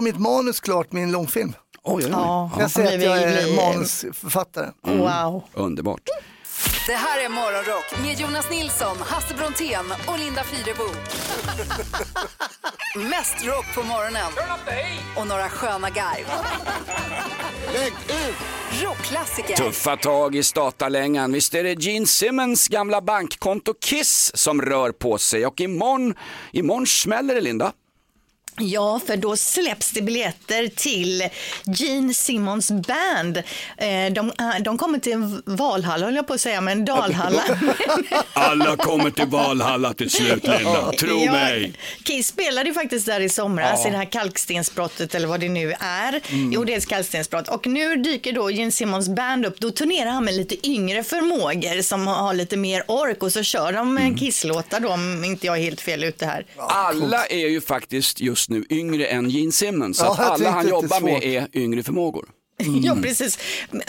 mitt manus klart en långfilm. Oj, oj, oj. Ja, Jag säger att jag är manusförfattare. Wow. Underbart. Det här är Morgonrock med Jonas Nilsson, Hasse Brontén och Linda Fyrebo. [LAUGHS] Mest rock på morgonen och några sköna garv. Rockklassiker. Tuffa tag i statarlängan. Visst är det Gene Simmons gamla bankkonto Kiss som rör på sig och imorgon, imorgon smäller det Linda. Ja, för då släpps det biljetter till Gene Simmons band. Eh, De, de kommer till en Valhalla, höll jag på att säga, men Dalhalla. [LAUGHS] Alla kommer till Valhalla till slut Linda, tro Ja, mig. Kiss spelade ju faktiskt där i somras Ja. i det här kalkstensbrottet eller vad det nu är. Mm. Jo, det är ett kalkstensbrott. Och nu dyker då Gene Simmons band upp. Då turnerar han med lite yngre förmågor som har lite mer ork och så kör de mm. Kiss-låtar då, om inte jag är helt fel ute här. Alla är ju faktiskt just nu yngre än Gene Simmons, så Ja, att alla han jobbar med är yngre förmågor. Ja, precis.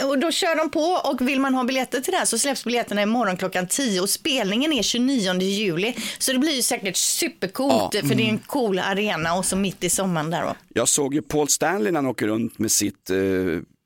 Och då kör de på och vill man ha biljetter till det här så släpps biljetterna imorgon klockan 10 och spelningen är 29 juli. Så det blir ju säkert supercoolt Ja. för det är en cool arena och så mitt i sommaren där då. Jag såg ju Paul Stanley när han åker runt med sitt, eh,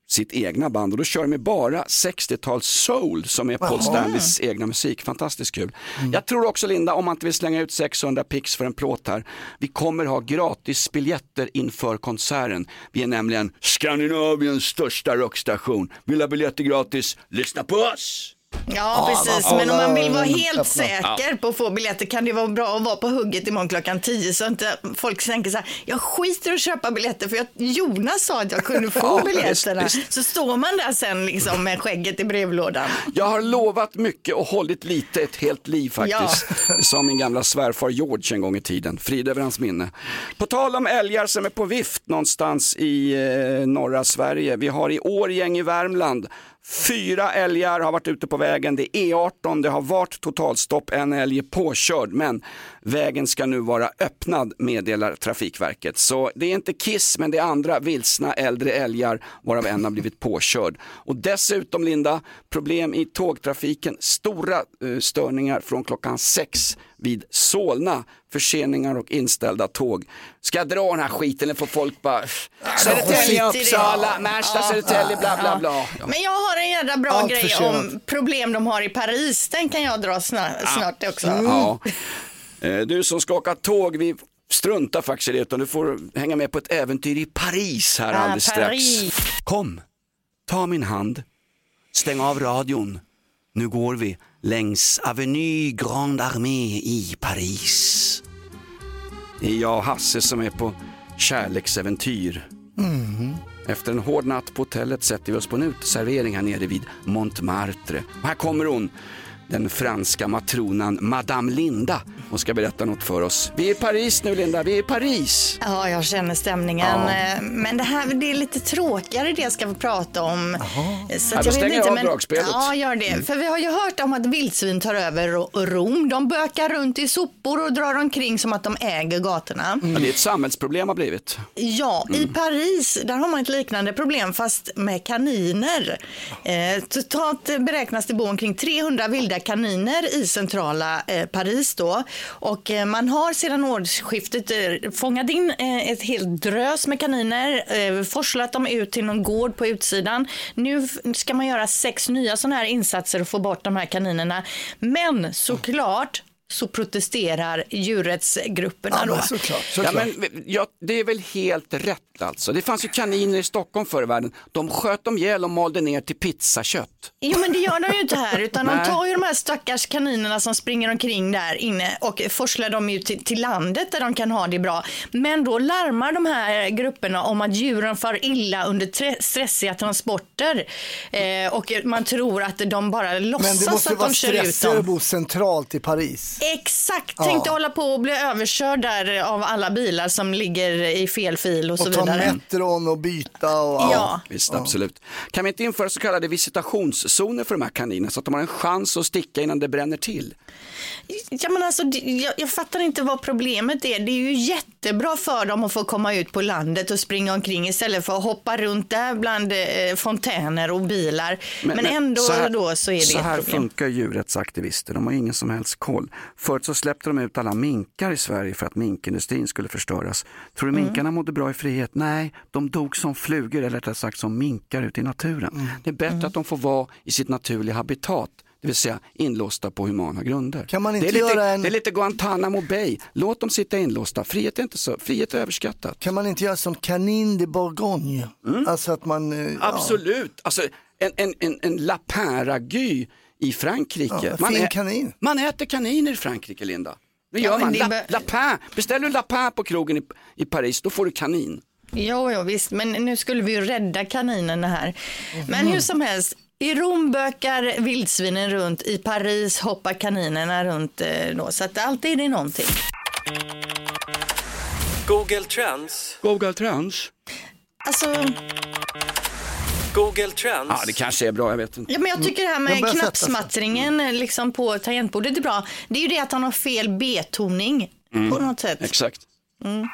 sitt egna band och då kör de med bara 60-tals soul som är Paul. Stanleys egna musik. Fantastiskt kul. Jag tror också Linda, om man inte vill slänga ut 600 pix för en plåt här, vi kommer ha gratis biljetter inför konserten. Vi är nämligen Skandinaviens största rockstation. Vill ha biljetter gratis? Lyssna på oss! Ja, precis. vad Men om man vill vara öppna. helt säker Ja. på att få biljetter kan det vara bra att vara på hugget imorgon klockan 10 så inte folk tänker så här, jag skiter i att köpa biljetter för jag, Jonas sa att jag kunde få [LAUGHS] Ja, biljetterna. visst, visst. Så står man där sen liksom med skägget i brevlådan. Jag har lovat mycket och hållit lite ett helt liv faktiskt. Som min gamla svärfar George en gång i tiden. Frid över hans minne. På tal om älgar som är på vift någonstans i eh, norra Sverige. Vi har i Årgäng i Värmland Fyra älgar har varit ute på vägen, det är E18, det har varit totalstopp, en älg är påkörd men vägen ska nu vara öppnad meddelar Trafikverket. Så det är inte Kiss men det är andra vilsna äldre älgar varav en har blivit påkörd. Och dessutom Linda, problem i tågtrafiken, stora eh, störningar från klockan sex vid Solna, förseningar och inställda tåg. Ska jag dra den här skiten eller får folk bara Södertälje. Uppsala, Märsta, Södertälje, bla bla bla. Ja. Men jag har en jävla bra Allt grej försenat. om problem de har i Paris. Den kan jag dra snart, snart också. Ja. Eh, Du som ska åka tåg, vi struntar faktiskt i det utan du får hänga med på ett äventyr i Paris här Ah, alldeles Paris. strax. Kom, ta min hand, stäng av radion. Nu går vi längs Avenue Grande Armée i Paris. Det är jag och Hasse som är på kärleksäventyr. Mm. Efter en hård natt på hotellet sätter vi oss på en uteservering här nere vid Montmartre. Och här kommer hon, den franska matronan Madame Linda. Hon ska berätta något för oss. Vi är i Paris nu Linda, vi är i Paris. Ja, jag känner stämningen. Ja. Eh, Men det här det är lite tråkigare det jag ska prata om. Så Ja, att då jag vet jag inte, av men... dragspelet. Ja, gör det. Mm. För vi har ju hört om att vildsvin tar över Ro- Rom. De bökar runt i sopor och drar omkring som att de äger gatorna. Ja, det är ett samhällsproblem har blivit. Ja, i Paris där har man ett liknande problem fast med kaniner. Eh, totalt beräknas det bo omkring 300 vilda kaniner i centrala eh, Paris då. Och eh, man har sedan årsskiftet eh, fångat in eh, ett helt drös med kaniner, eh, forslat dem ut till någon gård på utsidan. Nu ska man göra sex nya sådana här insatser och få bort de här kaninerna. Men såklart så protesterar djurrättsgrupperna då. Ja, men, ja, det är väl helt rätt alltså. Det fanns ju kaniner i Stockholm förr i världen. De sköt dem ihjäl och malde ner till pizzakött. Jo men det gör de ju inte här [LAUGHS] utan de tar ju de här stackars kaninerna som springer omkring där inne och forslar dem ut till, till landet där de kan ha det bra. Men då larmar de här grupperna om att djuren far illa under tre- stressiga transporter eh, och man tror att de bara Men det låtsas måste att vara de kör ut dem. att bo centralt i Paris. Exakt, tänkte hålla på och bli överkörd där av alla bilar som ligger i fel fil och så Och ta vidare. Metron och byta och Ja. Visst, absolut. Kan vi inte införa så kallade visitationszoner för de här kaninerna så att de har en chans att sticka innan det bränner till? Ja, men alltså, jag, jag fattar inte vad problemet är. Det är ju jättebra för dem att få komma ut på landet och springa omkring istället för att hoppa runt där bland eh, fontäner och bilar. Men, ändå så här, då så är det så här problem. funkar djurrättsaktivister, de har ingen som helst koll. Förut så släppte de ut alla minkar i Sverige för att minkindustrin skulle förstöras. Tror du Mm. minkarna mådde bra i frihet? Nej, de dog som flugor, eller rättare sagt som minkar ute i naturen. Mm. Det är bättre att de får vara i sitt naturliga habitat. Det vill säga inlåsta på humana grunder. Kan man det, inte är lite, göra en- det är lite Guantanamo Bay. Låt dem sitta inlåsta. Frihet är inte så, frihet är överskattat. Kan man inte göra som Canin de Bourgogne? Alltså att man... eh, ja. Absolut. Alltså, en, en, en, en lapin-ragy i Frankrike. Ja, man, ä- kanin. man äter kaniner i Frankrike, Linda. Det Ja, gör men man. det La, bör- lapin. Beställer du lapin på krogen i, i Paris, då får du kanin. Jo, jo, visst, men nu skulle vi ju rädda kaninerna här. Men hur som helst, i Rom bökar vildsvinen runt, i Paris hoppar kaninerna runt. eh, Då, så att alltid är det någonting. Google Trends. Google Trends. Alltså, Google Trends. Ja, det kanske är bra, jag vet inte. ja, men jag tycker det här Den med knappsmattringen eh, liksom på tangentbordet är bra. Det är ju det att han har fel betoning på något sätt. Exakt. Mm.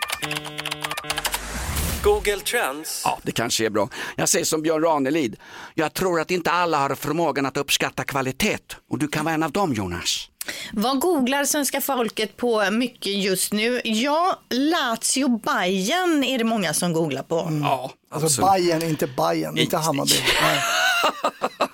Google Trends. Ja, det kanske är bra. Jag säger som Björn Ranelid. Jag tror att inte alla har förmågan att uppskatta kvalitet. Och du kan vara en av dem, Jonas. Vad googlar svenska folket på mycket just nu? Ja, Lazio Bayern är det många som googlar på. Ja, Alltså absolut. Bayern, inte Bayern, inte Hammarby. [LAUGHS]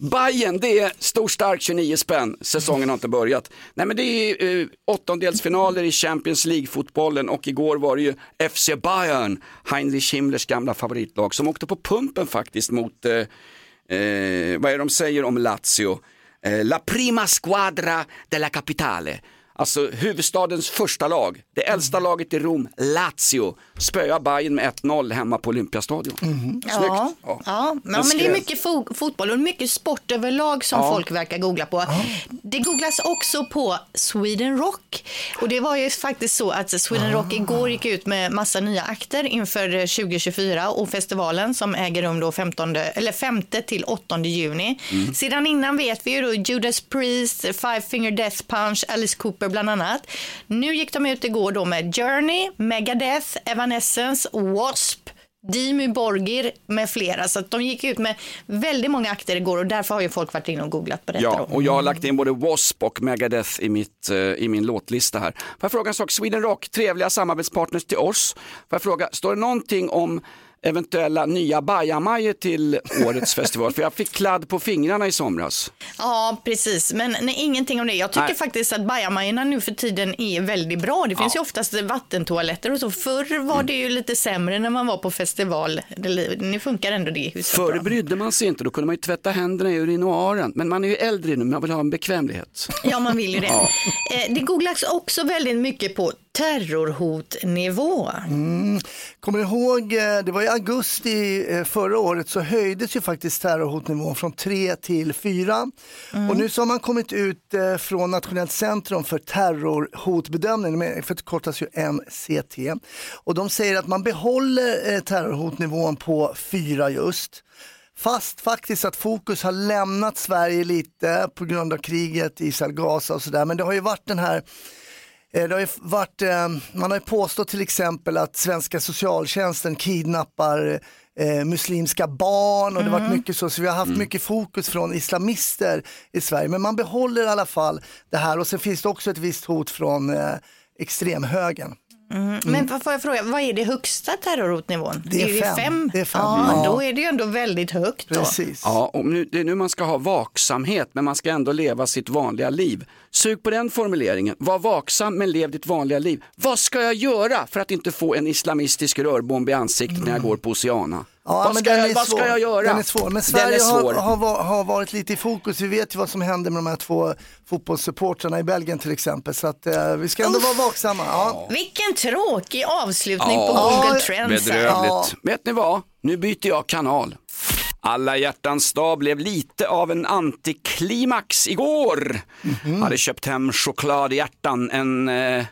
Bayern, det är stor stark 29 spänn. Säsongen har inte börjat. Nej men det är eh, åttondelsfinaler i Champions League-fotbollen och igår var det ju FC Bayern, Heinrich Himmlers gamla favoritlag, som åkte på pumpen faktiskt mot, eh, eh, vad är det de säger om Lazio? Eh, La prima squadra della capitale. Alltså huvudstadens första lag, det äldsta laget i Rom, Lazio, spöar Bayern med 1-0 hemma på Olympiastadion. Snyggt. Ja, ja. ja men det är mycket fo- fotboll och mycket sport överlag som Ja. folk verkar googla på. Det googlas också på Sweden Rock. Och det var ju faktiskt så att Sweden Rock igår gick ut med massa nya akter inför 2024 och festivalen som äger rum då 15, eller 5 till 8 juni. Mm. Sedan innan vet vi ju då Judas Priest, Five Finger Death Punch, Alice Cooper bland annat. Nu gick de ut igår då med Journey, Megadeth, Evanescence, W.A.S.P. Dimmy Borgir med flera. Så att de gick ut med väldigt många akter igår och därför har ju folk varit inne och googlat på detta. Ja, och jag har lagt in både W.A.S.P. och Megadeth i, mitt, eh, i min låtlista här. Får jag fråga en sak, Sweden Rock, trevliga samarbetspartners till oss. Får jag fråga, står det någonting om eventuella nya bajamajor till årets festival? För jag fick kladd på fingrarna i somras. Ja, precis. Men nej, ingenting om det. Jag tycker Nej. faktiskt att bajamajorna nu för tiden är väldigt bra. Det finns ju oftast vattentoaletter och så. Förr var det ju lite sämre när man var på festival. Nu funkar ändå det huset Förr bra. brydde man sig inte, då kunde man ju tvätta händerna i urinoaren. Men man är ju äldre nu, man vill ha en bekvämlighet. Ja, man vill ju det. Ja. Eh, Det googlas också väldigt mycket på terrorhotnivå. Mm. Kommer ihåg, eh, det var i augusti eh, förra året så höjdes ju faktiskt terrorhotnivån från 3 till 4. Mm. Och nu så har man kommit ut eh, från Nationellt centrum för terrorhotbedömning, det förkortas ju NCT. Och de säger att man behåller eh, terrorhotnivån på 4 just. Fast faktiskt att fokus har lämnat Sverige lite på grund av kriget i Israel-Gaza och sådär. Men det har ju varit den här Det har ju varit, eh, man har ju påstått till exempel att svenska socialtjänsten kidnappar eh, muslimska barn och det har varit mycket så, så vi har haft mycket fokus från islamister i Sverige. Men man behåller i alla fall det här och sen finns det också ett visst hot från eh, extremhögern. Mm. Men får jag fråga, vad är det högsta terrorhotnivån? Det är ju fem. Det är fem. Ja, Ja. då är det ju ändå väldigt högt. Då. Ja, och nu, det är nu man ska ha vaksamhet, men man ska ändå leva sitt vanliga liv. Sug på den formuleringen. Var vaksam men lev ditt vanliga liv. Vad ska jag göra för att inte få en islamistisk rörbomb i ansiktet när jag går på Oceana? Ja, vad men ska, jag, är vad ska jag göra? Den är svår, men Sverige svår. har, har, har varit lite i fokus. Vi vet ju vad som hände med de här två fotbollssupportrarna i Belgien till exempel. Så att, eh, vi ska ändå vara vaksamma. Ja. Vilken tråkig avslutning Ja, på Google Trends. Bedrövligt. Vet ni vad? Nu byter jag kanal. Alla hjärtans dag blev lite av en antiklimax igår. Hade köpt hem chokladhjärtan, en, eh,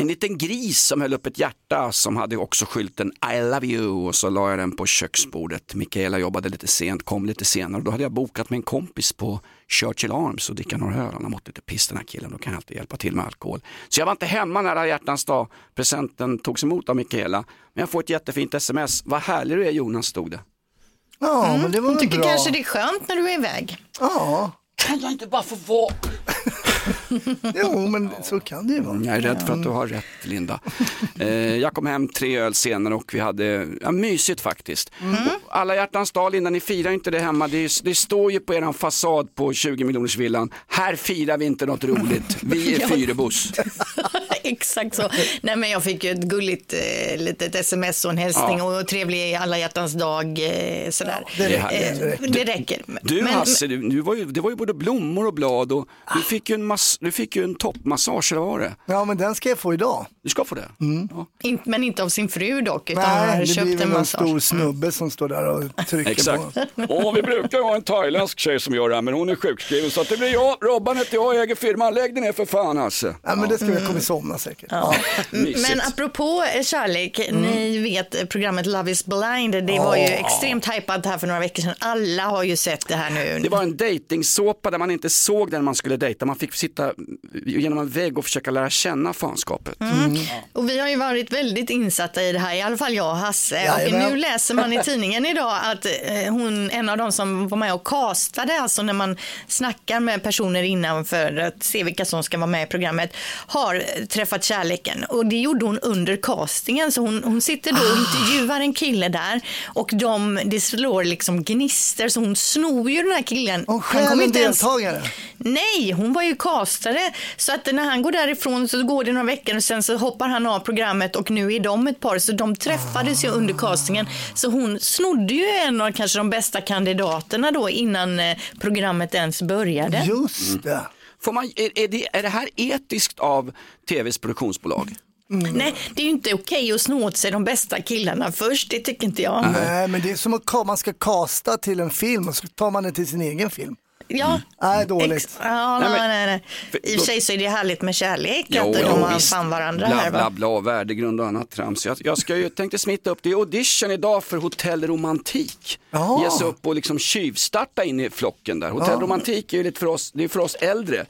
en liten gris som höll upp ett hjärta som hade också skylten I love you och så la jag den på köksbordet. Mikaela jobbade lite sent, kom lite senare och då hade jag bokat med en kompis på Churchill Arms och dricka några öl. Han har mått lite piss den här killen, då kan jag alltid hjälpa till med alkohol. Så jag var inte hemma när alla hjärtans dag presenten togs emot av Mikaela. Men jag får ett jättefint sms. Vad härlig du är Jonas, stod det. Ja, men det var Hon tycker bra. kanske det är skönt när du är iväg. Ja. Kan jag inte bara få vara? [LAUGHS] [LAUGHS] Jo, men så kan det ju vara. Jag är rädd för att du har rätt Linda. [LAUGHS] Eh, jag kom hem tre öl senare och vi hade ja, mysigt faktiskt. Och Alla hjärtans dag Linda, ni firar inte det hemma. Det, det står ju på er fasad på 20 miljoners villan. Här firar vi inte något roligt. Vi är [LAUGHS] Ja. Fyrebos. Exakt så. Nej, men jag fick ju ett gulligt eh, litet sms och en hälsning Ja. och trevlig alla hjärtans dag. Eh, sådär. det räcker, Eh, det räcker. det räcker. Du Men- Hasse, du, du var ju, det var ju både blommor och blad och du fick ju en, mass, du fick ju en toppmassage, eller vad var det? Ja, men den ska jag få idag. Du ska få det? In, men inte av sin fru dock, utan Nej, det köpt blir en väl en massage. stor snubbe som står där och trycker Exakt. på. Åh, vi brukar ju ha en thailändsk tjej som gör det här, men hon är sjukskriven så att det blir jag, Robban heter jag, äger firman, lägg dig ner för fan Hasse. Ja, men det ska vi komma somna säkert. Ja. Mysigt. Men apropå eh, kärlek, ni vet eh, programmet Love is blind, det var ju Ja. extremt hypat här för några veckor sedan. Alla har ju sett det här nu. Det var en dejtingsåpa där man inte såg den man skulle dejta. Man fick sitta genom en vägg och försöka lära känna fanskapet. Mm. Och vi har ju varit väldigt insatta i det här, i alla fall jag och Hasse. Jajamän. Och nu läser man i tidningen idag att eh, hon, en av de som var med och castade, alltså när man snackar med personer innan för att se vilka som ska vara med i programmet, har eh, träffat kärleken. Och det gjorde hon under castingen, så hon, hon sitter då och intervjuar en kille där och de, det slår liksom gnister, så hon snor ju den här killen. Hon Själv en deltagare. Nej, hon var ju castare. Så att när han går därifrån så går det några veckor och sen så hoppar han av programmet och nu är de ett par. Så de träffades ju under castingen. Så hon snodde ju en av kanske de bästa kandidaterna då innan eh, programmet ens började. Just det. Får man, är, är, det, är det här etiskt av tvs produktionsbolag? Nej, det är ju inte okej att sno åt sig de bästa killarna först. Det tycker inte jag. Nej, men det är som att man ska kasta till en film och så tar man det till sin egen film. Ja. Nej, dåligt. Ex- ja, Nej, nej, men- nej, nej. I och för sig så är det härligt med kärlek, att Jo, de har fan varandra bla, här. bla, Va? bla, och värdegrund och annat trams. Jag, jag ska ju, tänkte smitta upp, det är audition idag för Hotell Romantik. Ge sig upp och liksom tjuvstarta in i flocken där. Hotell Ja. Romantik är ju lite för oss, det är för oss äldre.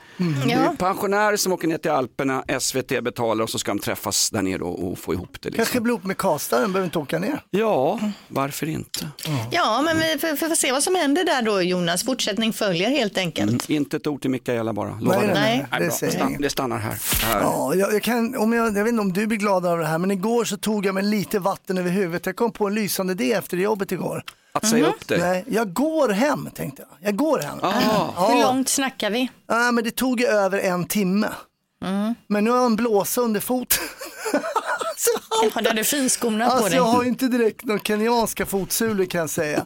Det är pensionärer som åker ner till Alperna, SVT betalar och så ska de träffas där nere och, och få ihop det. Liksom. Kanske bli ihop med castaren, behöver inte åka ner. Ja, varför inte? Ja, men vi får, får se vad som händer där då, Jonas. Fortsättning följer helt enkelt. Mm, inte ett ord till Mikaela bara, lovar Nej, det. nej, nej, det säger stann- det stannar här. här. Ja, jag, jag, kan, om jag, jag vet inte om du blir glad av det här, men igår så tog jag mig lite vatten över huvudet. Jag kom på en lysande idé efter jobbet igår. Att säga upp dig? Nej, jag går hem tänkte jag. Jag går hem. Ah. Hur långt snackar vi? Ja, men det tog över en timme. Mm. Men nu har jag en blåsa under foten. [LAUGHS] Jaha, du hade finskorna på Alltså dig. jag har inte direkt några kenyanska fotsulor kan jag säga.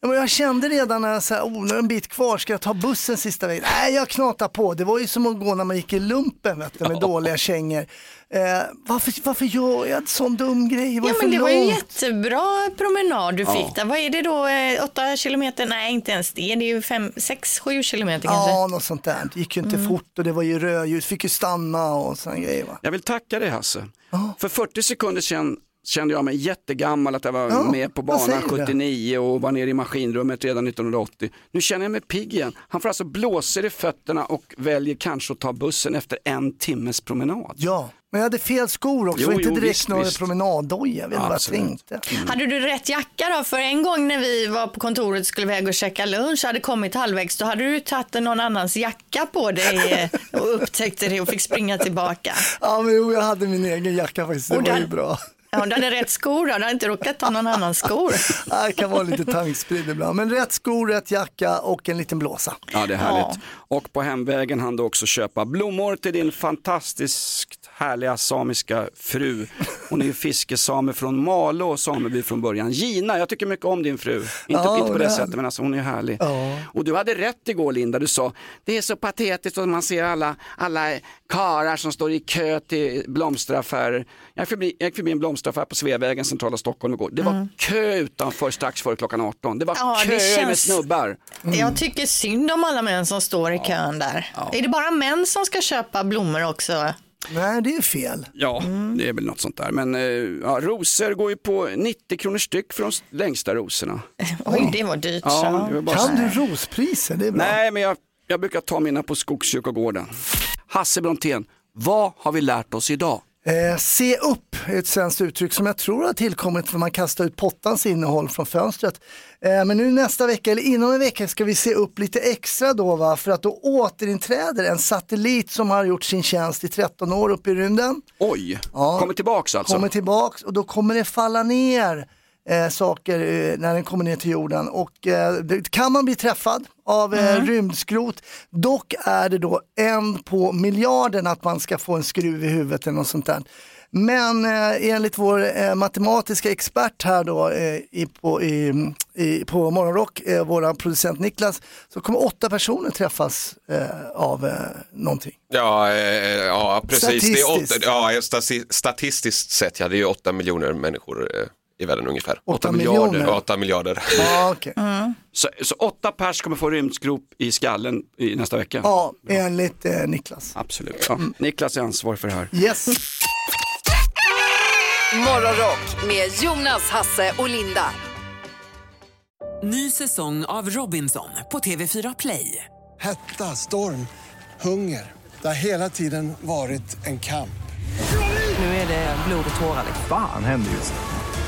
Ja, men jag kände redan när jag sa, oh, nu är en bit kvar, ska jag ta bussen sista vägen? Nej, jag knatar på. Det var ju som att gå när man gick i lumpen vet du, med dåliga kängor. Eh, varför, varför gör jag en sån dum grej? Det var Ja, men det var ju långt. jättebra promenad du Ja. fick där. Vad är det då? eh, Åtta kilometer? Nej, inte ens det. Det är ju fem, sex, sju kilometer kanske. Ja, något sånt där. Det gick ju inte Mm. fort och det var ju rödljus, fick ju stanna och såna grejer. Va? Jag vill tacka dig Hasse. För 40 sekunder sedan kände jag mig jättegammal att jag var Ja, med på banan säger du? 79 och var nere i maskinrummet redan 1980. Nu känner jag mig pigg igen. Han får alltså blåsor i fötterna och väljer kanske att ta bussen efter en timmes promenad. Ja, men jag hade fel skor också, Jo, inte jo, direkt visst, några visst. promenaddoja. Jag vet inte vad jag tänkte. Hade du rätt jacka då? För en gång när vi var på kontoret och skulle iväg och käka lunch hade kommit halvvägs, då hade du tagit någon annans jacka på dig eh, och upptäckte det och fick springa tillbaka. Ja, men jo, jag hade min egen jacka faktiskt, det Och var där- ju bra. Ja, du hade rätt skor då, du hade inte råkat ta någon annans skor. [LAUGHS] Ja, Det kan vara lite tankspridd ibland, men rätt skor, rätt jacka och en liten blåsa. Ja, det är härligt. Och på hemvägen hann du också köpa blommor till din fantastiskt härliga samiska fru. Hon är ju fiskesame från Malå, sameby från början. Gina, jag tycker mycket om din fru. Inte, Ja, inte på det sättet, men alltså hon är härlig. Ja. Och du hade rätt igår Linda, du sa det är så patetiskt och man ser alla, alla karar som står i kö till blomsteraffärer. Jag gick förbi, jag gick förbi en blomsteraffär på Sveavägen, centrala Stockholm igår. Det var kö utanför strax före klockan 18. Det var Ja, det köer med känns- snubbar. Jag tycker synd om alla män som står i kön där. Är det bara män som ska köpa blommor också? Nej, det är fel. Ja, det är väl något sånt där. Men eh, ja, rosor går ju på 90 kronor styck för de längsta rosorna. [LAUGHS] Oj, det var dyrt. Ja, det var bara Kan du rospriser? Det är bra. Nej, men jag, jag brukar ta mina på Skogskyrkogården. Hasse Brontén, vad har vi lärt oss idag? Eh, se upp är ett svenskt uttryck som jag tror har tillkommit för man kastar ut pottans innehåll från fönstret. Eh, men nu nästa vecka, eller inom en vecka, ska vi se upp lite extra då va, för att då återinträder en satellit som har gjort sin tjänst i 13 år uppe i rymden. Oj, Ja. kommer tillbaks alltså? Kommer tillbaks och då kommer det falla ner eh, saker eh, när den kommer ner till jorden och eh, det, kan man bli träffad av eh, rymdskrot. Dock är det då en på miljarden att man ska få en skruv i huvudet eller något sånt där. Men eh, enligt vår eh, matematiska expert här då eh, i, på, i, i, på Morgonrock, eh, våran producent Niklas, så kommer åtta personer träffas eh, av eh, någonting. Ja, eh, ja precis. Det är åtta, Statistiskt. ja, stati- statistiskt sett, ja, det är ju åtta miljoner människor eh, i världen ungefär. Åtta miljoner? Åtta miljarder. Ja, okej. Så, så åtta pers kommer få rymdskrop i skallen i nästa vecka? Ja, enligt eh, Niklas. Absolut. Ja. Niklas är ansvarig för det här. Yes. Morgonrock med Jonas, Hasse och Linda. Ny säsong av Robinson på TV4 Play. Hetta, storm, hunger. Det har hela tiden varit en kamp. Nu är det blod och tårar. Fan händer just nu.